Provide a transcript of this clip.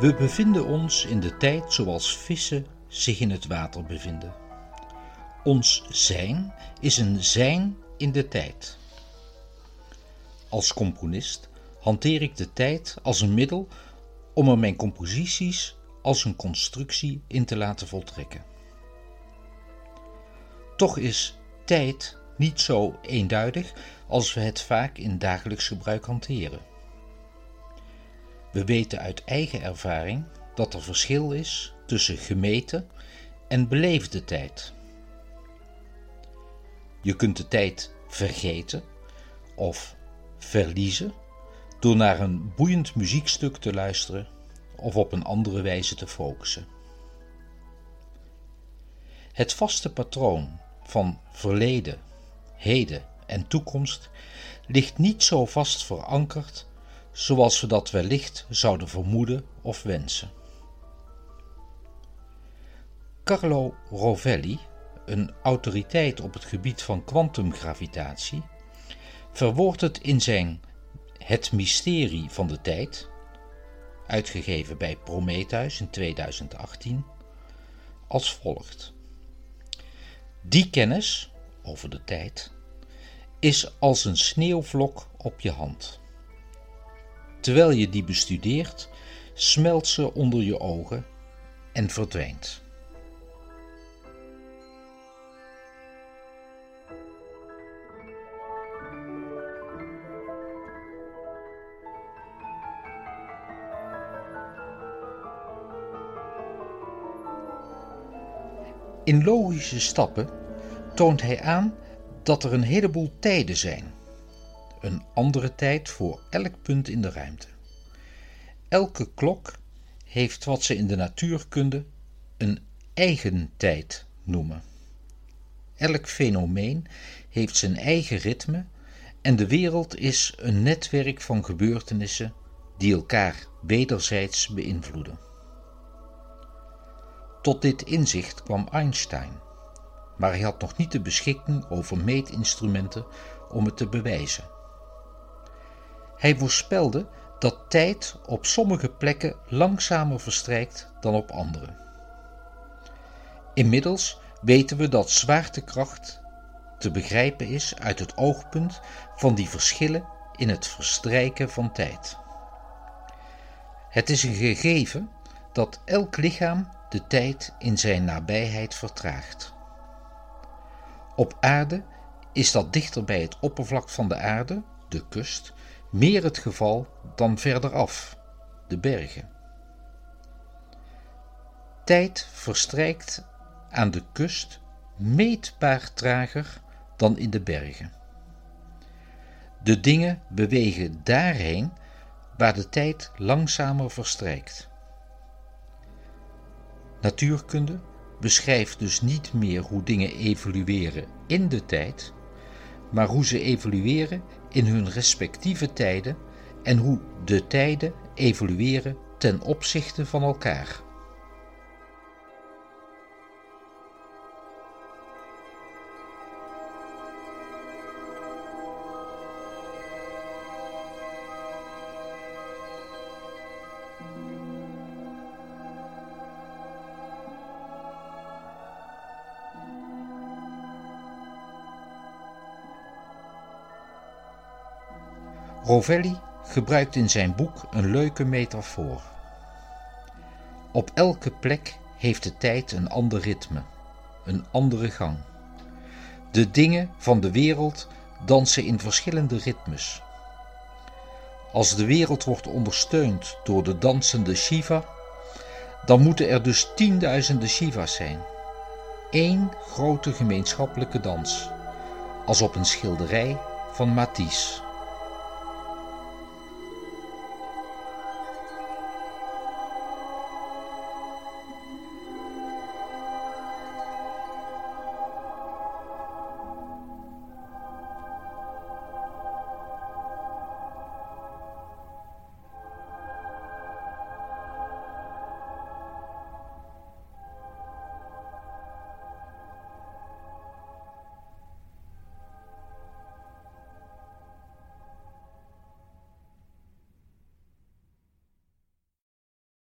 We bevinden ons in de tijd zoals vissen zich in het water bevinden. Ons zijn is een zijn in de tijd. Als componist hanteer ik de tijd als een middel om er mijn composities als een constructie in te laten voltrekken. Toch is tijd niet zo eenduidig als we het vaak in dagelijks gebruik hanteren. We weten uit eigen ervaring dat er verschil is tussen gemeten en beleefde tijd. Je kunt de tijd vergeten of verliezen door naar een boeiend muziekstuk te luisteren of op een andere wijze te focussen. Het vaste patroon van verleden, heden en toekomst ligt niet zo vast verankerd zoals we dat wellicht zouden vermoeden of wensen. Carlo Rovelli, een autoriteit op het gebied van kwantumgravitatie, verwoordt het in zijn Het mysterie van de tijd, uitgegeven bij Prometheus in 2018, als volgt. Die kennis over de tijd is als een sneeuwvlok op je hand. Terwijl je die bestudeert, smelt ze onder je ogen en verdwijnt. In logische stappen toont hij aan dat er een heleboel tijden zijn. Een andere tijd voor elk punt in de ruimte. Elke klok heeft wat ze in de natuurkunde een eigen tijd noemen. Elk fenomeen heeft zijn eigen ritme en de wereld is een netwerk van gebeurtenissen die elkaar wederzijds beïnvloeden. Tot dit inzicht kwam Einstein, maar hij had nog niet de beschikking over meetinstrumenten om het te bewijzen. Hij voorspelde dat tijd op sommige plekken langzamer verstrijkt dan op andere. Inmiddels weten we dat zwaartekracht te begrijpen is uit het oogpunt van die verschillen in het verstrijken van tijd. Het is een gegeven dat elk lichaam de tijd in zijn nabijheid vertraagt. Op aarde is dat dichter bij het oppervlak van de aarde, de kust, meer het geval dan verderaf, de bergen. Tijd verstrijkt aan de kust meetbaar trager dan in de bergen. De dingen bewegen daarheen waar de tijd langzamer verstrijkt. Natuurkunde beschrijft dus niet meer hoe dingen evolueren in de tijd, maar hoe ze evolueren in hun respectieve tijden en hoe de tijden evolueren ten opzichte van elkaar. Rovelli gebruikt in zijn boek een leuke metafoor. Op elke plek heeft de tijd een ander ritme, een andere gang. De dingen van de wereld dansen in verschillende ritmes. Als de wereld wordt ondersteund door de dansende Shiva, dan moeten er dus tienduizenden Shivas zijn. Eén grote gemeenschappelijke dans, als op een schilderij van Matisse.